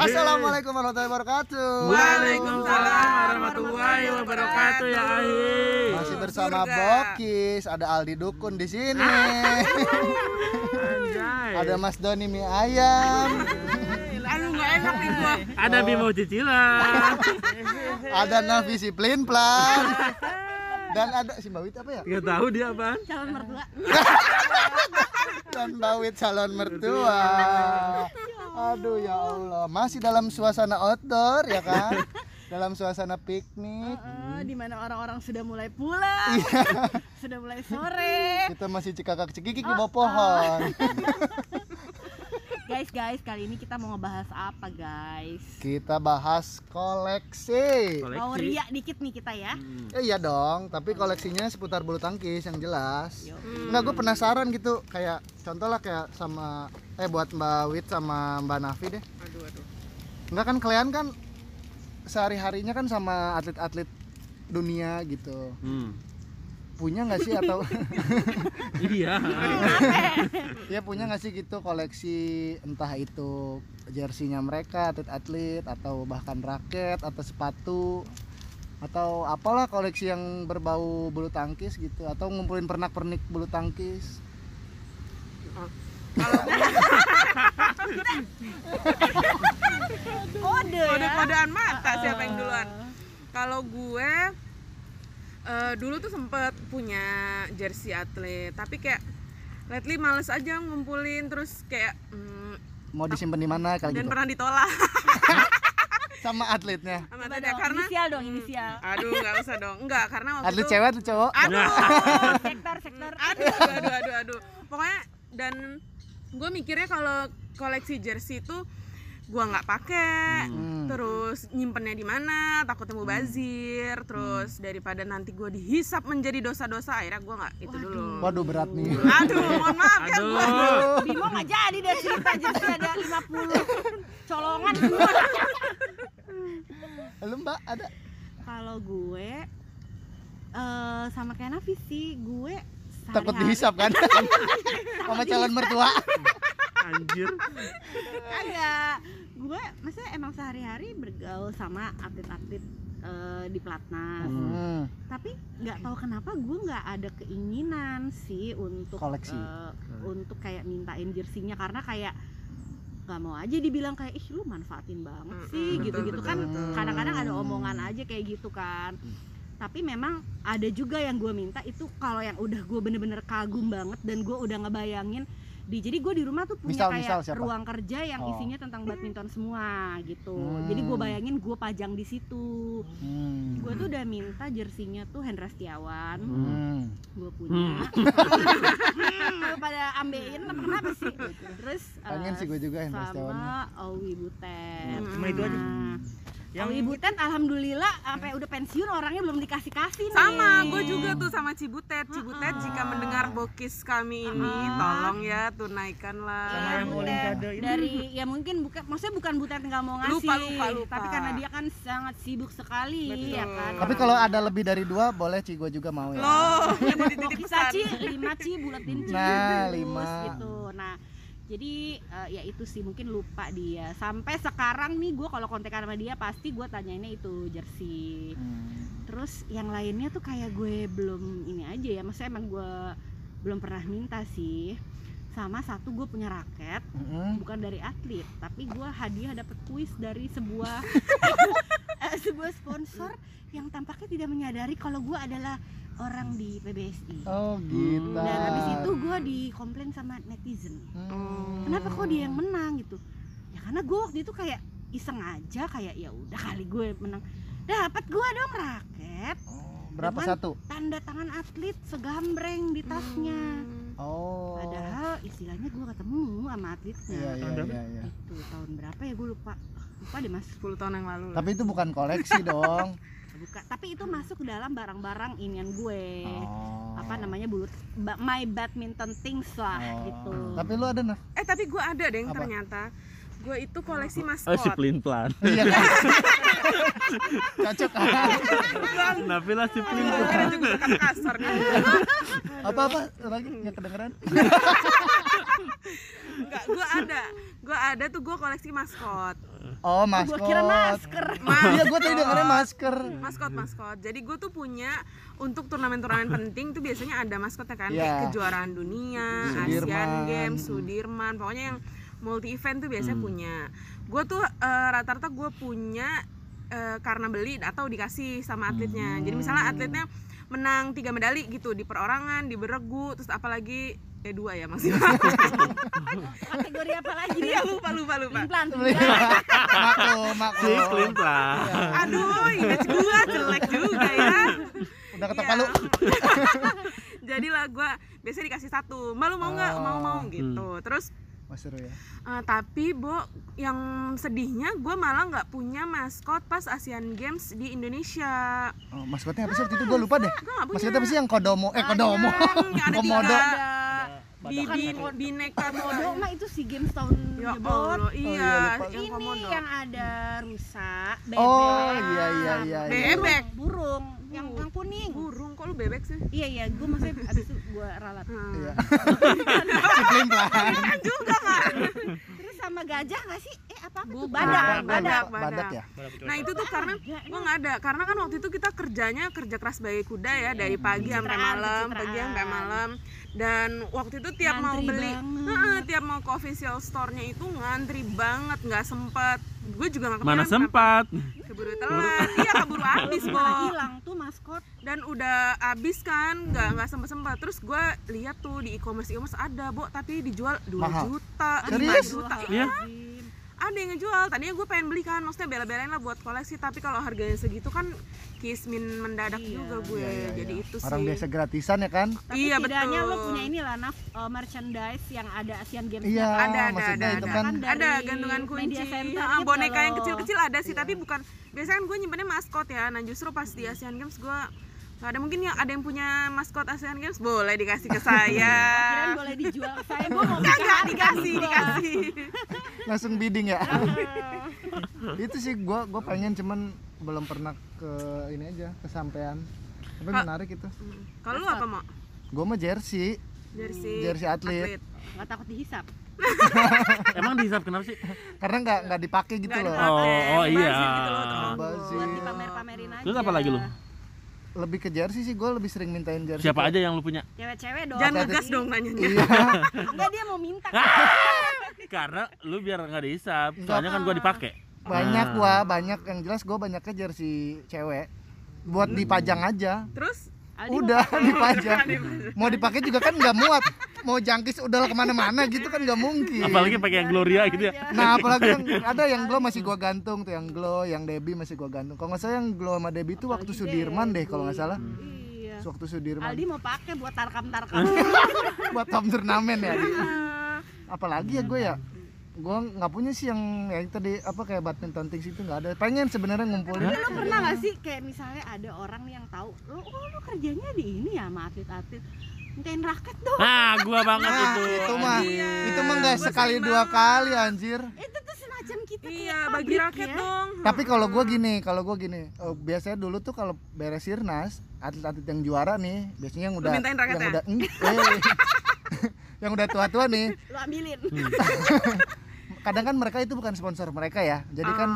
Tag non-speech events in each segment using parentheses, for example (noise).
Assalamualaikum warahmatullahi wabarakatuh. Waalaikumsalam warahmatullahi wabarakatuh ya Ahi. Masih bersama Surga. Bokis, ada Aldi Dukun di sini. Anjay. ada Mas Doni mie ayam, Aduh nggak enak nih gua. Ada Bimo cicilan. ada Navi si Plin Plan. Dan ada si Mbak Wit apa ya? Gak tahu dia apa. calon mertua (laughs) Dan Mbak Wit calon mertua. Aduh ya Allah, masih dalam suasana outdoor ya kan? Dalam suasana piknik. Eh, di mana orang-orang sudah mulai pulang (laughs) sudah mulai sore Kita masih cikakak cikikik di bawah pohon. (laughs) guys guys kali ini kita mau ngebahas apa guys Kita bahas koleksi. mau riak dikit nih kita ya Eh, iya dong, tapi koleksinya seputar bulu tangkis yang jelas. Yo. Enggak, gue penasaran gitu, kayak contoh lah kayak sama eh buat Mbak Wit sama Mbak Nafi deh. Aduh aduh. Enggak kan kalian kan sehari-harinya kan sama atlet-atlet dunia gitu. Hmm. Punya nggak sih atau (laughs) Iya. ya punya nggak sih gitu koleksi entah itu jersinya mereka atlet-atlet atau bahkan raket atau sepatu atau apalah koleksi yang berbau bulu tangkis gitu atau ngumpulin pernak-pernik bulu tangkis? Kode. Ya kode-kodean mata siapa yang duluan? Kalau gue eh, dulu tuh sempet punya jersey atlet tapi kayak lately males aja ngumpulin terus kayak mm, mau disimpan di mana kali dan gitu? pernah ditolak. (laughs) Sama atletnya? Sama Teda dong, karena inisial dong inisial. aduh nggak usah dong enggak karena waktu atlet itu cewek atlet cowok? Aduh. (laughs) Sektor sektor. Aduh aduh aduh aduh. Pokoknya dan gue mikirnya kalau koleksi jersey itu gua nggak pakai Hmm. terus nyimpennya di mana? Takutnya mau bazir. Terus daripada nanti gua dihisap menjadi dosa-dosa akhirnya gua nggak itu dulu. Waduh. Berat nih. Aduh mohon maaf ya gua. Aduh. Bimo nggak jadi deh cerita jersey ada 50 colongan. Semua lu mbak ada? Kalau gue eh sama kayak Nafi sih gue takut dihisap kan? (laughs) Sama calon mertua Anjir. Kagak. Gue maksudnya emang sehari-hari bergaul sama atlet-atlet eh, di pelatnas. Hmm. Tapi nggak tahu kenapa gue nggak ada keinginan sih untuk Koleksi. eh, untuk kayak mintain jersinya karena kayak nggak mau aja dibilang kayak ih lu manfaatin banget sih gitu-gitu kan kadang-kadang ada omongan aja kayak gitu kan tapi memang ada juga yang gue minta itu kalau yang udah gue bener-bener kagum banget dan gue udah ngebayangin di jadi gue di rumah tuh punya Misal- kayak misal siapa? ruang kerja yang Oh. isinya tentang badminton semua gitu Hmm. jadi gue bayangin gue pajang di situ Hmm. gue tuh udah minta jersinya tuh Hendra Setiawan Hmm. gue punya (laughs) Lu pada ambein apa kenapa sih terus Pengen eh, sih gue juga Hendra Setiawan. sama Owi Butet Hmm. Cuma itu aja. Yang Owi Butet alhamdulillah sampai udah pensiun orangnya belum dikasih kasih nih sama gue juga tuh sama Cibutet Cibutet Ah. jika mendengar bokis kami ini Ah. tolong ya tunaikanlah Sama yang Butet olimpiade itu. dari ya mungkin bukan maksudnya bukan Butet nggak mau ngasih Lupa, lupa, lupa. tapi karena dia kan sangat sibuk sekali Betul. ya kan Tapi kalau ada lebih dari dua boleh Ci gue juga mau ya. loh (laughs) ini mau dititip pesan ci lima ci buletin ci Nah, lima. gitu nah jadi eh, ya itu sih mungkin lupa dia sampai sekarang nih gue kalau kontekan sama dia pasti gue tanyainnya itu jersey Hmm. terus yang lainnya tuh kayak gue belum ini aja ya maksudnya emang gue belum pernah minta sih sama satu gue punya raket Mm-mm. bukan dari atlet tapi gue hadiah dapet kuis dari sebuah (laughs) (laughs) eh, sebuah sponsor yang tampaknya tidak menyadari kalau gue adalah orang di PBSI Oh gitu. dan habis itu gue dikomplain sama netizen Hmm. kenapa kok dia yang menang gitu ya karena gue waktu itu kayak iseng aja kayak ya udah kali gue menang dapat gue dong raket Oh, berapa Dengan- satu? tanda tangan atlet segambreng di tasnya Oh. padahal istilahnya gue ketemu sama atletnya Iya iya iya. iya. itu tahun berapa ya gue lupa lupa deh mas 10 tahun yang lalu lah. Tapi itu bukan koleksi dong. (laughs) buka tapi itu masuk ke dalam barang-barang inian gue Oh. apa namanya bulu my badminton things lah Oh. gitu Tapi lu ada nah? eh tapi gue ada deh Apa? ternyata gue itu koleksi Oh, maskot si Plin Plan. Iya (laughs) kan? Cocok kan? Kenapa lah si Plan? kira juga kasar nih Apa-apa lagi yang kedengeran? Enggak, gue ada Gue ada tuh gue koleksi maskot Oh, maskot. Gua kira masker. Iya, gue tadi dengarnya masker. maskot maskot jadi gue tuh punya untuk turnamen-turnamen penting tuh biasanya ada maskotnya kan Iya. kayak kejuaraan dunia Asian Sudirman. Games Sudirman pokoknya yang multi event tuh biasanya Hmm. punya gue tuh eh, rata-rata gue punya eh, karena beli atau dikasih sama atletnya jadi misalnya Hmm. atletnya menang tiga medali gitu di perorangan di beregu terus apalagi eh dua ya maksimal (laughs) Kategori apa lagi nih? iya lupa lupa lupa Plan. Maklum, maklum. Siklin lah. aduh image gua jelek juga ya Udah ketok Iya. palu. (laughs) jadilah gua biasanya dikasih satu malu mau nggak mau mau gitu terus Wah, seru ya. eh, tapi bo yang sedihnya gua malah nggak punya maskot pas Asian Games di Indonesia Oh, maskotnya apa sih waktu itu gue lupa deh. Gua nggak punya Maskotnya apa sih yang kodomo? Eh, kodomo. yang ada Komodo. tiga Ada bibi bineka (laughs) Komodo mah itu si games tahun ya. Allah iya iya, lupa. yang Ini komodo yang ada rusa, bebek. Oh, iya iya iya. iya. Bebek. Burung, yang yang kuning. burung kok lu bebek sih Iya iya, gue maksudnya abis itu gue ralat. Hmm. Iya. (laughs) Siklin pelan. Terus sama gajah nggak sih? Apa apa tuh? Badak, Badak, badak. Ya. Nah itu tuh karena gua nggak ada, karena kan waktu itu kita kerjanya kerja keras sebagai kuda ya dari pagi sampai malam, pagi sampai malam. Dan waktu itu tiap mau beli, tiap mau ke official store-nya itu ngantri banget, nggak sempet. Gue juga nggak Mana sempat. keburu telat, iya keburu habis bo. hilang tuh maskot. Dan udah habis kan, nggak nggak sempet sempet. Terus gue lihat tuh di e-commerce e-commerce ada bo, tapi dijual 2 Mahal. juta, 5 Serius? juta. Iya. Ada yang ngejual tadinya gue pengen beli kan maksudnya bela-belain lah buat koleksi tapi kalau harganya segitu kan kismin mendadak Iya. juga gue Iya, iya, jadi iya. itu Orang sih biasa gratisan ya kan? Tapi Iya, setidaknya betul. lo punya inilah naf uh, merchandise yang ada Asian Games. Iya, ada ada ada itu ada, kan ada dari gantungan kunci media center Ah, gitu boneka yang kecil-kecil ada sih tapi bukan biasanya kan gue nyimpennya maskot ya nah justru pas di Asian Games gue nggak ada mungkin yang ada yang punya maskot Asian Games boleh dikasih ke saya Kirain boleh dijual ke saya, gue mau Enggak, dikasih, gua. dikasih Langsung bidding ya. itu sih gua gua pengen cuman belum pernah ke ini aja kesampaian. Tapi Kak. menarik itu. kalau lu apa mau Gua mah jersey, jersey jersey atlet. Nggak takut dihisap. (laughs) Emang dihisap kenapa sih? Karena nggak nggak dipakai gitu Nggak loh. dipakai, Oh, oh, iya. gitu loh. Buat dipamer-pamerin aja. Terus apa lagi lu? Lebih ke jersey sih gua lebih sering mintain jersey. Siapa aja yang lu punya? Cewek-cewek dong. jangan ngegas dong nanyanya Iya. (laughs) Enggak dia mau minta. (laughs) Karena lu biar nggak dihisap. Soalnya kan gua dipakai. banyak Ah. gua, banyak yang jelas gua banyaknya jersey cewek. Buat dipajang aja. terus Udah (laughs) dipajang. Mau dipakai juga kan nggak muat. Mau jangkis udahlah ke mana-mana gitu kan nggak mungkin. Apalagi pakai yang Gloria gitu ya. Nah apalagi yang ada yang glow masih gua gantung tuh yang glow, yang Debbie masih gua gantung. Kalau nggak salah yang glow sama Debbie itu waktu Sudirman deh kalau nggak salah. Iya. Waktu Sudirman Aldi mau pakai buat tarkam-tarkam. (laughs) buat top turnamen ya. (laughs) Apalagi ya gue ya gue nggak punya sih yang yang tadi apa kayak badminton things itu nggak ada pengen sebenarnya ngumpulin Tapi lo pernah gak sih kayak misalnya ada orang yang tahu lo oh lo kerjanya di ini ya sama atlet-atlet mintain raket dong Nah, gua banget nah, itu. itu mah Anjing. itu mah nggak sekali dua banget. kali anjir itu tuh semacam kita kayak iya bagi raket ya. dong tapi kalau gue gini kalau gue gini eh, biasanya dulu tuh kalau beres sirnas atlet-atlet yang juara nih biasanya yang udah mintain raketnya? yang udah (laughs) eh, yang udah tua-tua nih. (laughs) Lo ambilin. Kadang kan mereka itu bukan sponsor mereka ya. Jadi kan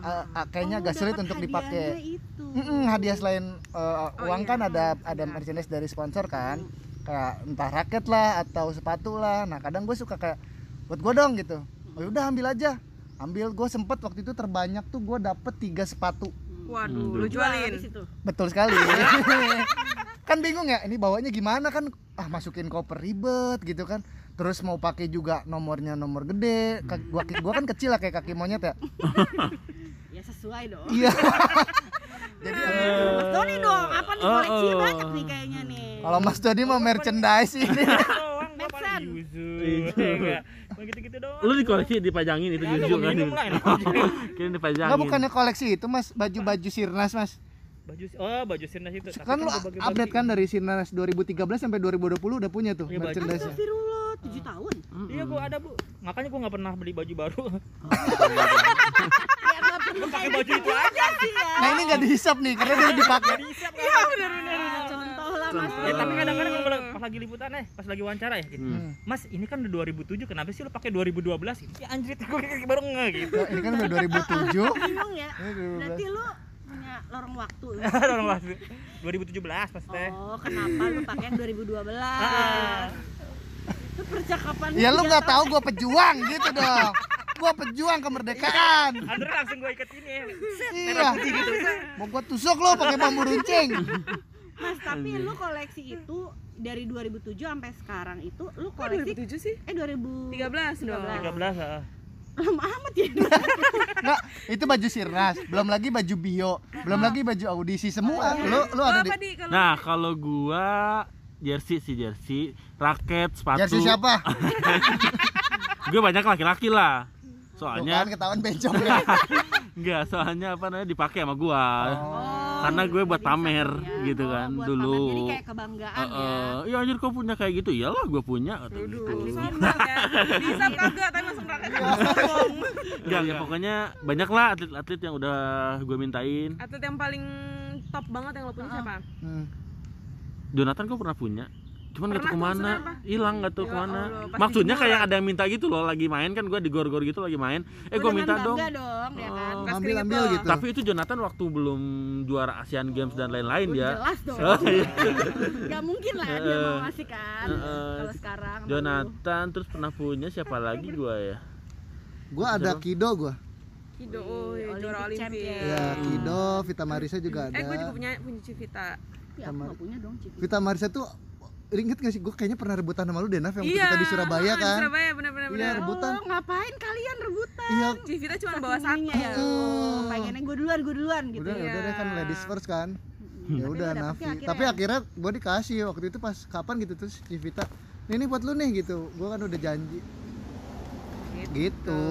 Ah. eh, eh, kayaknya Oh, agak sulit untuk dipakai. itu. Hadiah selain uh, uang iya. kan ada ada Benar. merchandise dari sponsor kan. Kayak entah raket lah atau sepatu lah. Nah kadang gue suka kayak buat gue dong gitu. Oh udah ambil aja. Ambil gue sempet waktu itu terbanyak tuh gue dapet tiga sepatu. Waduh Hmm. lu jualin. Betul sekali (laughs) (laughs) kan bingung ya ini bawanya gimana kan ah masukin koper ribet gitu kan terus mau pakai juga nomornya nomor gede kaki gua, gua kan kecil lah kayak kaki monyet ya ya sesuai dong iya jadi Mas Doni dong apa nih Oh, koleksinya oh. banyak nih kayaknya nih kalau Mas Dodi mau merchandise ini doang gitu-gitu doang Lu di koleksi dipajangin itu Ya, jujur kan. Kira dipajangin. Enggak bukannya koleksi itu Mas, baju-baju Sirnas Mas. Baju oh baju sirnas itu Tapi Kan lu bagi-bagi. update kan dari Sirnas 2013 sampai 2020 udah punya tuh Iya, baju. merchandise. Astagfirullah 7 tahun iya gua ada bu makanya gua nggak pernah beli baju baru ya nggak perlu pakai baju gitu itu aja sih ya Nah, ini nggak dihisap nih karena dia dipakai. iya benar benar Nah, contoh lah Mas. Ya tapi kadang-kadang kalau pas lagi liputan eh, pas lagi wawancara ya gitu. Hmm. Mas, ini kan udah 2007, kenapa sih lu pakai 2012 gitu? Ya anjir, gue kayak baru nge gitu. Ya, ini kan udah 2007 bingung ya ini 2012 berarti lu lorong waktu (laughs) Orang waktu 2017 maksudnya. oh kenapa lu pakai yang 2012 Ah. itu percakapan ya lu nggak tahu gua pejuang gitu dong gua pejuang kemerdekaan Andre langsung gue ikut ini ya. iya mau gua tusuk lo pakai bambu runcing mas tapi lu koleksi itu dari 2007 sampai sekarang itu lu koleksi 2007 sih? eh 2013 13 dong. 13 ah. Lama amat ya (laughs) nggak itu baju sirnas belum lagi baju bio belum lagi baju audisi semua lu lu ada di Apa di kalau Nah, kalau gua jersey sih jersey, raket, sepatu. jersey siapa (laughs) Gue banyak laki-laki lah. Soalnya kan ketahuan bencong ya enggak, (laughs) soalnya apa namanya dipakai sama gua. oh. Karena gue buat pamer ya. gitu Oh, kan, buat dulu. pamer. jadi kayak kebanggaan ya Heeh. Iya anjir kau punya kayak gitu. Iyalah gua punya kata gitu. Aduh, sombong ya. Bisa kagak, tapi langsung rakyat sombong. Enggak, ya pokoknya banyak lah atlet-atlet yang udah gue mintain. Atlet yang paling top banget yang lo punya siapa? Hmm. Jonathan kau pernah punya? Cuman nggak tahu Pernah, ke mana, hilang nggak tahu Ya ke mana. Allah, Maksudnya kayak ada yang minta gitu loh, lagi main kan gue di gor-gor gitu lagi main. Eh gue minta dong. dong ya kan Oh. Ambil ambil dong. gitu Tapi itu Jonathan waktu belum juara Asian Games dan lain-lain ya. jelas dong Oh, iya. (laughs) Gak mungkin lah dia mau ngasih kan Heeh. Kalau sekarang. Jonathan terus pernah punya siapa lagi gue ya? gua ada kido gua Kido, oh, Olympic juara. Olimpik. ya kido Vita Marisa juga ada Eh, gue juga punya punya Civita. Ya aku gak punya dong Cipi Vita Marisa tuh inget gak sih gue kayaknya pernah rebutan sama lu deh Naf yang waktu Iya. kita di Surabaya Di kan Surabaya benar-benar Iya, rebutan. Oh ngapain kalian rebutan? iya Civita cuma bawa satu. ya. Oh, pengennya gue duluan, gue duluan gitu udah ya. udah deh kan ladies first kan ya udah Nafi akhirnya tapi ya? akhirnya gue dikasih waktu itu pas kapan gitu terus si Vita ini nih buat lu nih gitu gue kan udah janji gitu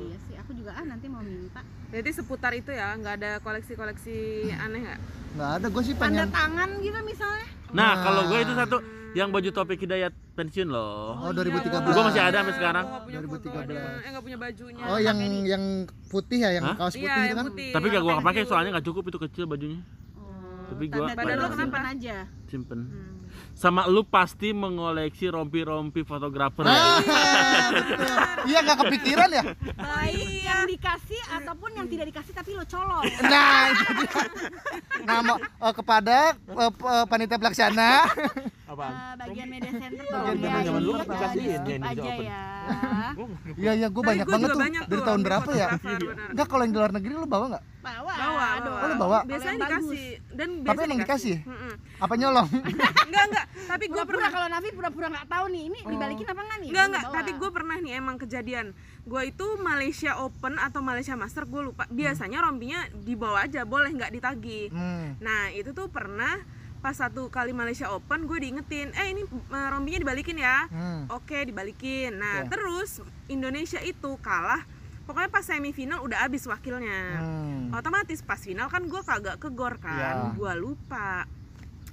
Iya sih, aku juga ah nanti mau minta. Jadi seputar itu ya, nggak ada koleksi-koleksi aneh nggak? nggak ada gue sih Tanda pengen tangan gitu misalnya. Nah, kalau gue itu satu yang baju topik hidayat pensiun loh. oh 2013 Gua masih ada sampai sekarang. Punya 2013. fotonya, eh nggak punya bajunya. oh yang yang putih ya yang Hah? kaos putih iya, itu kan putih. Tapi gak gue pakai soalnya nggak cukup itu kecil bajunya. Tapi gua Badan lo lu kenapa? simpen aja. Simpen. Hmm. Sama lu pasti mengoleksi rompi-rompi fotografer. Ah, ya? betul. iya nggak kepikiran ya Baik yang dikasih ataupun yang tidak dikasih tapi lo colong. nah itu dia (laughs) nama eh, kepada eh, panitia pelaksana Apaan? Eh, bagian media center Bagian tolong media ya, zaman dulu ini, kan eh, dikasihin di ya, Indonesia aja Open. ya. iya iya gue Tapi banyak banget tuh dari tahun berapa ya. Enggak kalau yang di luar negeri lu bawa nggak Bawa, Bawa. Oh, lu bawa? Biasanya dikasih dan Tapi biasanya emang dikasih? Apa nyolong (laughs) Enggak, enggak. Tapi gue pernah kalau Nafi pura-pura nggak tahu nih, ini dibalikin apa nggak nih? Enggak enggak, tapi gue pernah nih emang kejadian. Gue itu Malaysia Open atau Malaysia Master gue lupa. Biasanya rompinya dibawa aja, boleh nggak ditagi. hmm. Nah itu tuh pernah pas satu kali Malaysia Open gue diingetin, eh ini eh, rompinya dibalikin ya. Hmm. Oke dibalikin. Nah Oke. terus Indonesia itu kalah. Pokoknya pas semifinal udah habis wakilnya. Hmm. Otomatis pas final kan gue kagak ke gor Iya. kan. Gue lupa.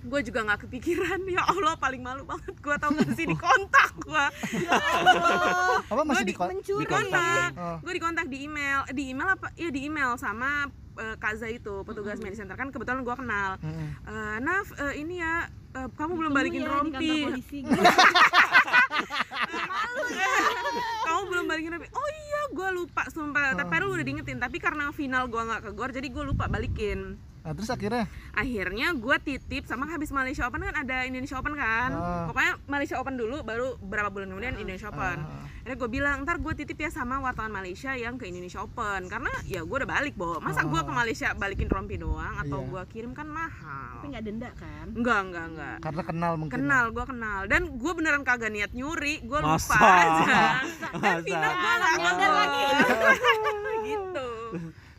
Gue juga nggak kepikiran (laughs) ya Allah paling malu banget gue tau gak sih di kontak gue apa masih Gua di, kontak Oh. gue dikontak di email Eh, di email apa iya di email sama eh, Kaza itu petugas media center. Kan kebetulan gue kenal. Hmm. Eh, Naf eh, ini ya eh, kamu belum balikin ya rompi. polisi. (laughs) kamu belum balikin rompi. Oh iya gue lupa sumpah. Tapi lu udah diingetin tapi karena final gue nggak ke gor jadi gue lupa balikin nah terus akhirnya akhirnya gue titip sama habis Malaysia Open kan ada Indonesia Open kan Ah. pokoknya Malaysia Open dulu baru berapa bulan kemudian Indonesia Open Ah. akhirnya gue bilang ntar gue titip ya sama wartawan Malaysia yang ke Indonesia Open karena ya gue udah balik boh masa gue ke Malaysia balikin rompi doang atau Iya. gue kirim kan mahal Tapi nggak denda kan? enggak enggak enggak karena kenal mungkin kenal gue kenal dan gue beneran kagak niat nyuri gue lupa Masa? aja dan Masa? final gue nggak lagi. (laughs) gitu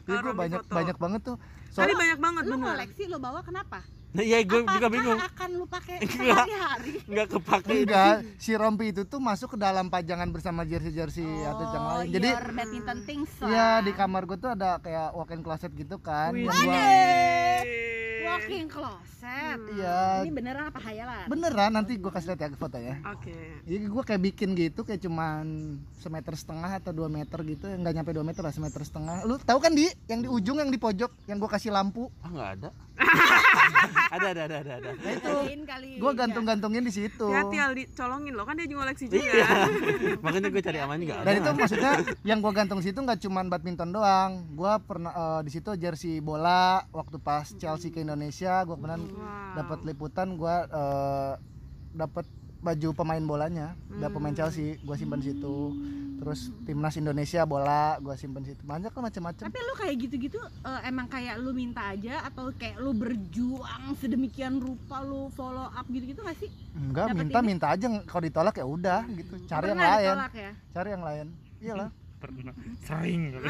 ya, Kalau gue banyak foto. banyak banget tuh tapi soalnya banyak banget Lu bener koleksi lo bawa kenapa? Iya, gue juga bingung. akan lu pakai (laughs) Enggak. sehari-hari? Nggak kepake. enggak si rompi itu tuh masuk ke dalam pajangan bersama jersey-jersey atau yang lain jadi your badminton things Iya di kamar gue tuh ada kayak walk-in closet gitu kan Wih. yang gua walking closet. Iya. Ini beneran apa hayalan? Beneran nanti gue kasih lihat ya fotonya. Oke. Iya gue kayak bikin gitu kayak cuman semeter setengah atau dua meter gitu nggak nyampe dua meter lah semeter setengah. Lu tahu kan di yang di ujung yang di pojok yang gue kasih lampu. Ah nggak ada. (laughs) ada ada ada ada ada. Nah itu gue gantung-gantungin di situ. Hati-hati Aldi, colongin loh kan dia juga koleksi juga. Iya. (laughs) Makanya gue cari aman nggak ada. Dan itu maksudnya yang gue gantung situ nggak cuman badminton doang. Gue pernah eh, di situ jersey bola waktu pas Chelsea ke Indonesia. Gue pernah Wow. dapat liputan. Gue eh, dapat baju pemain bolanya, udah pemain Chelsea. Gue simpan di situ. Terus timnas Indonesia bola gue simpan di situ. Banyak lah macam-macam. Tapi lu kayak gitu-gitu eh, emang kayak lu minta aja atau kayak lu berjuang sedemikian rupa lu follow up gitu-gitu gak sih? Enggak, Dapet minta ini? minta aja kalau ditolak ya udah gitu. Cari yang Pernah lain. ditolak ya? Cari yang lain. Iyalah. (laughs) pernah sering (laughs)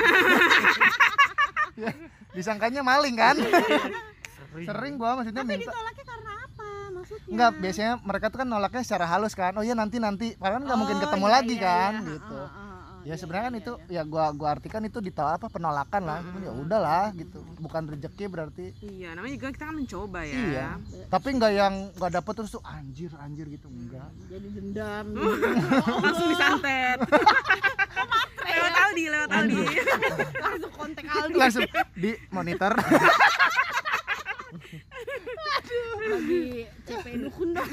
Disangkanya maling kan? (laughs) sering Sering gua maksudnya Tapi minta ditolaknya karena apa? Enggak, biasanya mereka tuh kan nolaknya secara halus kan. Oh iya nanti nanti, padahal nggak mungkin Oh, ketemu iya, lagi iya, kan, iya. gitu. Ya iya, sebenarnya kan iya, itu iya. ya gua gua artikan itu ditolak apa penolakan lah. Cuman ya udahlah gitu. Bukan rezeki berarti. Iya, namanya juga kita kan mencoba ya. Iya. Tapi nggak yang nggak dapet terus tuh anjir anjir gitu enggak. Jadi dendam. (laughs) Langsung disantet. lewat Aldi, lewat Aldi. Langsung kontak Aldi Langsung di monitor. (laughs) bagi CP dukun dong.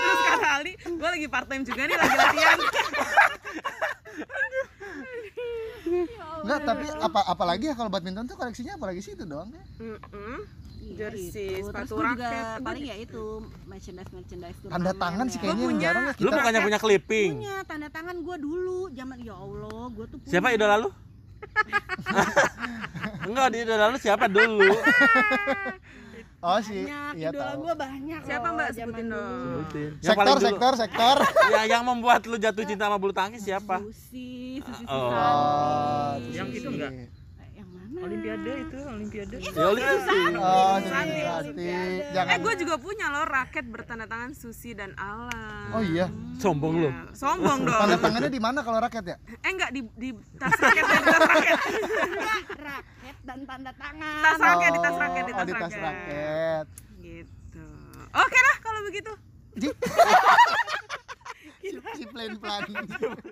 Terus kata Aldi, gue lagi part time juga nih lagi latihan. Enggak, tapi apa apalagi ya kalau badminton tuh koleksinya apalagi situ doang ya. Mm-mm. Iya, Jersey, itu. sepatu raket. paling ya itu merchandise merchandise Tanda tangan sih kayaknya yang punya. jarang ya Lu kita. bukannya punya clipping? punya tanda tangan gua dulu zaman ya Allah gua tuh punya. Siapa idola lu? (laughs) Enggak, di idola lu siapa dulu? (laughs) Oh sih, iya idola tahu. gua banyak Siapa, loh, Mbak? Sebutin dong. Sebutin. Yang Sektor, sektor, sektor. (laughs) Ya, yang membuat lu jatuh cinta sama bulu tangkis siapa? Susi, Susi Oh. Susanti. Yang itu enggak? Yang mana? olimpiade itu olimpiade Ya oleh Oh, Santi, Santi. Eh, Jangan. gue juga punya loh raket bertanda tangan Susi dan Alan. Oh iya. sombong lu. Ya, Sombong dong. Tanda tangannya di mana kalau raket ya? Eh enggak di di tas raket tas raket. raket dan tanda tangan. Tas raket di tas raket di Oh, tas di tas raket. raket. Gitu. Oke lah kalau begitu. Si (laughs) plain plan.